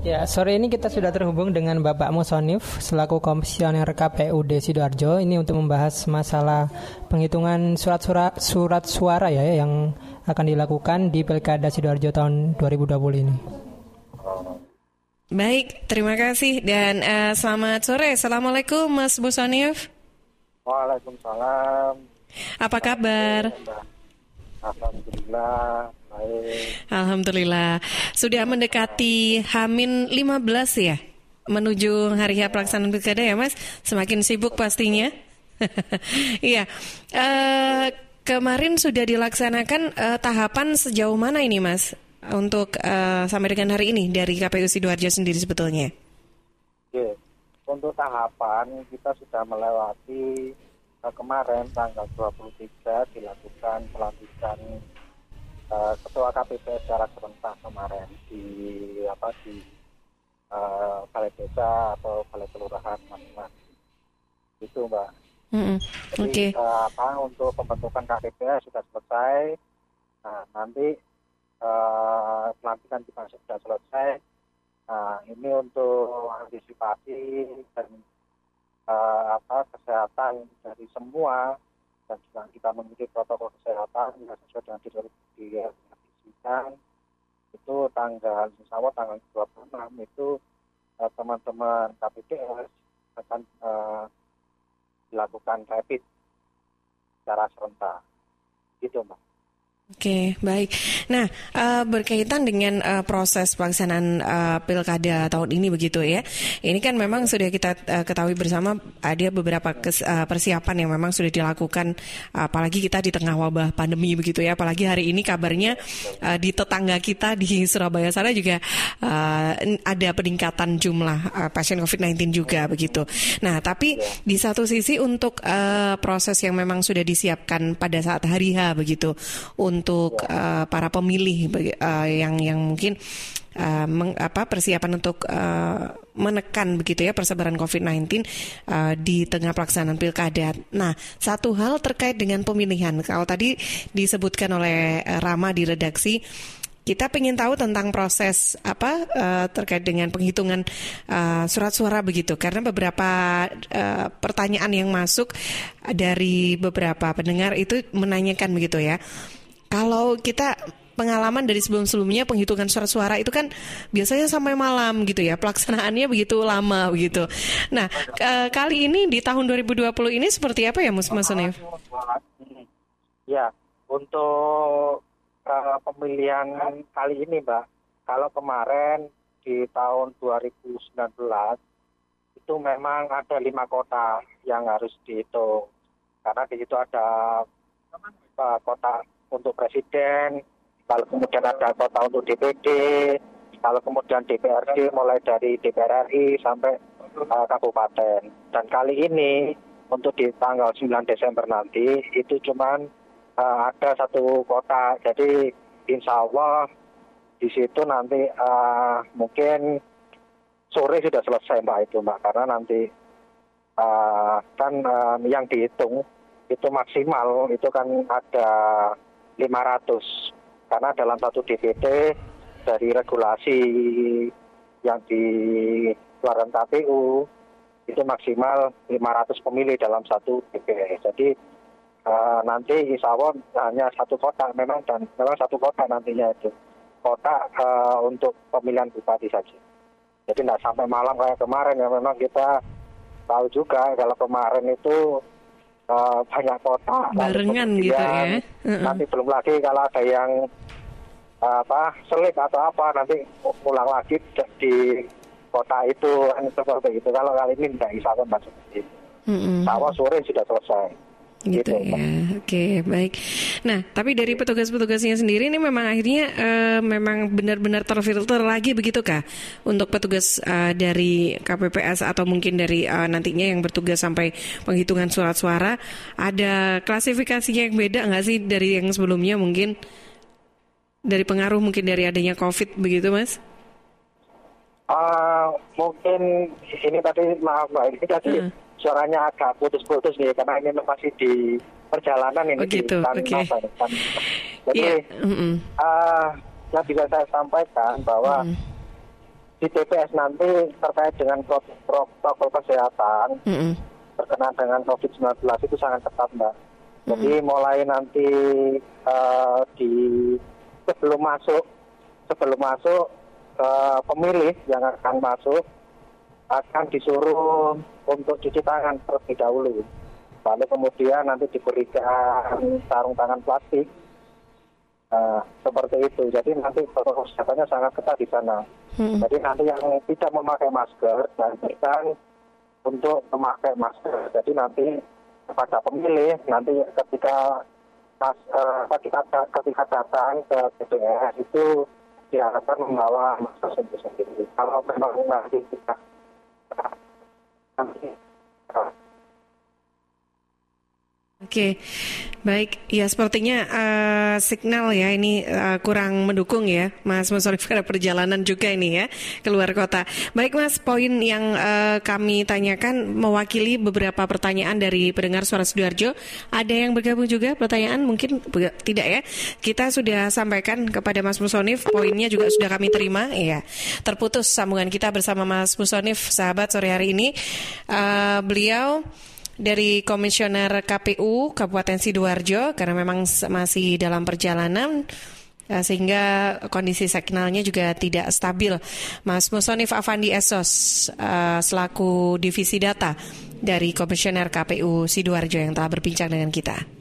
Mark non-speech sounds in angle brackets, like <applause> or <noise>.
Ya, sore ini kita sudah terhubung dengan Bapak Musonif selaku komisioner KPUD Sidoarjo ini untuk membahas masalah penghitungan surat-surat surat suara ya yang akan dilakukan di Pilkada Sidoarjo tahun 2020 ini. Baik, terima kasih dan uh, selamat sore. Assalamualaikum Mas Musonif. Waalaikumsalam. Apa kabar? Alhamdulillah. Baik. Alhamdulillah. Sudah mendekati Hamin 15 ya? Menuju hari H pelaksanaan pilkada ya Mas? Semakin sibuk pastinya. <laughs> Iya. uh, kemarin sudah dilaksanakan uh, tahapan sejauh mana ini Mas? Untuk uh, sampai dengan hari ini dari KPU Sidoarjo sendiri sebetulnya? Oke. Untuk tahapan kita sudah melewati kemarin tanggal 23 dilakukan pelantikan uh, ketua KPP secara serentak kemarin di apa di uh, balai desa atau balai kelurahan masing-masing. Itu mbak. Mm -hmm. Oke. Okay. Uh, apa untuk pembentukan KPP sudah selesai. Nah nanti uh, pelantikan juga sudah selesai. Nah ini untuk antisipasi dan uh, apa kesehatan dari semua dan kita mengikuti protokol kesehatan yang sesuai dengan didiagnosisikan itu tanggal insya Allah tanggal 26 itu uh, teman-teman KPPS akan uh, dilakukan rapid secara serentak. Gitu mbak Oke, baik. Nah, uh, berkaitan dengan uh, proses pelaksanaan uh, pilkada tahun ini begitu ya. Ini kan memang sudah kita ketahui bersama ada beberapa persiapan yang memang sudah dilakukan, apalagi kita di tengah wabah pandemi begitu ya. Apalagi hari ini kabarnya di tetangga kita di Surabaya sana juga ada peningkatan jumlah pasien COVID-19 juga begitu. Nah, tapi di satu sisi untuk proses yang memang sudah disiapkan pada saat hari H begitu untuk uh, para pemilih uh, yang yang mungkin uh, meng, apa persiapan untuk uh, menekan begitu ya persebaran COVID-19 uh, di tengah pelaksanaan pilkada. Nah, satu hal terkait dengan pemilihan. Kalau tadi disebutkan oleh Rama di redaksi kita ingin tahu tentang proses apa uh, terkait dengan penghitungan uh, surat suara begitu karena beberapa uh, pertanyaan yang masuk dari beberapa pendengar itu menanyakan begitu ya kalau kita pengalaman dari sebelum-sebelumnya penghitungan surat suara itu kan biasanya sampai malam gitu ya. Pelaksanaannya begitu lama begitu. Nah ke kali ini di tahun 2020 ini seperti apa ya Mas Mas Ya untuk uh, pemilihan kali ini Mbak, kalau kemarin di tahun 2019 itu memang ada lima kota yang harus dihitung. Karena di situ ada uh, kota untuk presiden, kalau kemudian ada kota untuk DPD, kalau kemudian DPRD mulai dari DPR RI sampai uh, kabupaten. Dan kali ini untuk di tanggal 9 Desember nanti itu cuma uh, ada satu kota. Jadi insya Allah di situ nanti uh, mungkin sore sudah selesai mbak itu mbak karena nanti uh, kan uh, yang dihitung itu maksimal itu kan ada 500 karena dalam satu DPT dari regulasi yang dikeluarkan KPU itu maksimal 500 pemilih dalam satu DPT. Jadi uh, nanti Allah hanya satu kota memang dan memang satu kota nantinya itu kota uh, untuk pemilihan bupati saja. Jadi tidak sampai malam kayak kemarin ya memang kita tahu juga kalau kemarin itu uh, banyak kota. Barengan gitu ya. Nanti belum lagi kalau ada yang uh, apa selip atau apa nanti pulang lagi di kota itu seperti itu. Kalau kali ini tidak bisa kan seperti itu. Mm -hmm. sore sudah selesai gitu, gitu ya. Oke, okay, baik. Nah, tapi dari petugas-petugasnya sendiri ini memang akhirnya uh, memang benar-benar terfilter lagi begitu kah untuk petugas uh, dari KPPS atau mungkin dari uh, nantinya yang bertugas sampai penghitungan surat suara ada klasifikasinya yang beda nggak sih dari yang sebelumnya mungkin dari pengaruh mungkin dari adanya COVID begitu, Mas? Uh, mungkin ini tadi maaf mbak ini tadi uh suaranya agak putus-putus nih karena ini masih di perjalanan ini oh, gitu. di okay. Jadi yeah. mm -hmm. uh, yang bisa saya sampaikan bahwa mm. di TPS nanti terkait dengan protokol kesehatan mm -hmm. berkenaan dengan COVID-19 itu sangat ketat mbak. Jadi mm -hmm. mulai nanti uh, di sebelum masuk sebelum masuk uh, pemilih yang akan masuk akan disuruh untuk cuci tangan terlebih dahulu. Lalu kemudian nanti diberikan sarung tangan plastik Nah, seperti itu. Jadi nanti protokol kesehatannya sangat ketat di sana. Hmm. Jadi nanti yang tidak memakai masker dan untuk memakai masker. Jadi nanti kepada pemilih nanti ketika mas, uh, ketika, ketika datang ke TPS itu diharapkan membawa masker sendiri. Kalau memang nanti tidak Oke, baik. Ya sepertinya uh, signal ya ini uh, kurang mendukung ya, Mas Musarif pada <laughs> perjalanan juga ini ya keluar kota. Baik Mas, poin yang uh, kami tanyakan mewakili beberapa pertanyaan dari pendengar suara sidoarjo. Ada yang bergabung juga pertanyaan mungkin tidak ya? Kita sudah sampaikan kepada Mas Musonif, poinnya juga sudah kami terima. Ya, terputus sambungan kita bersama Mas Musonif, sahabat sore hari ini. Uh, beliau dari Komisioner KPU Kabupaten Sidoarjo karena memang masih dalam perjalanan ya, sehingga kondisi signalnya juga tidak stabil. Mas Musonif Afandi Esos uh, selaku divisi data dari Komisioner KPU Sidoarjo yang telah berbincang dengan kita.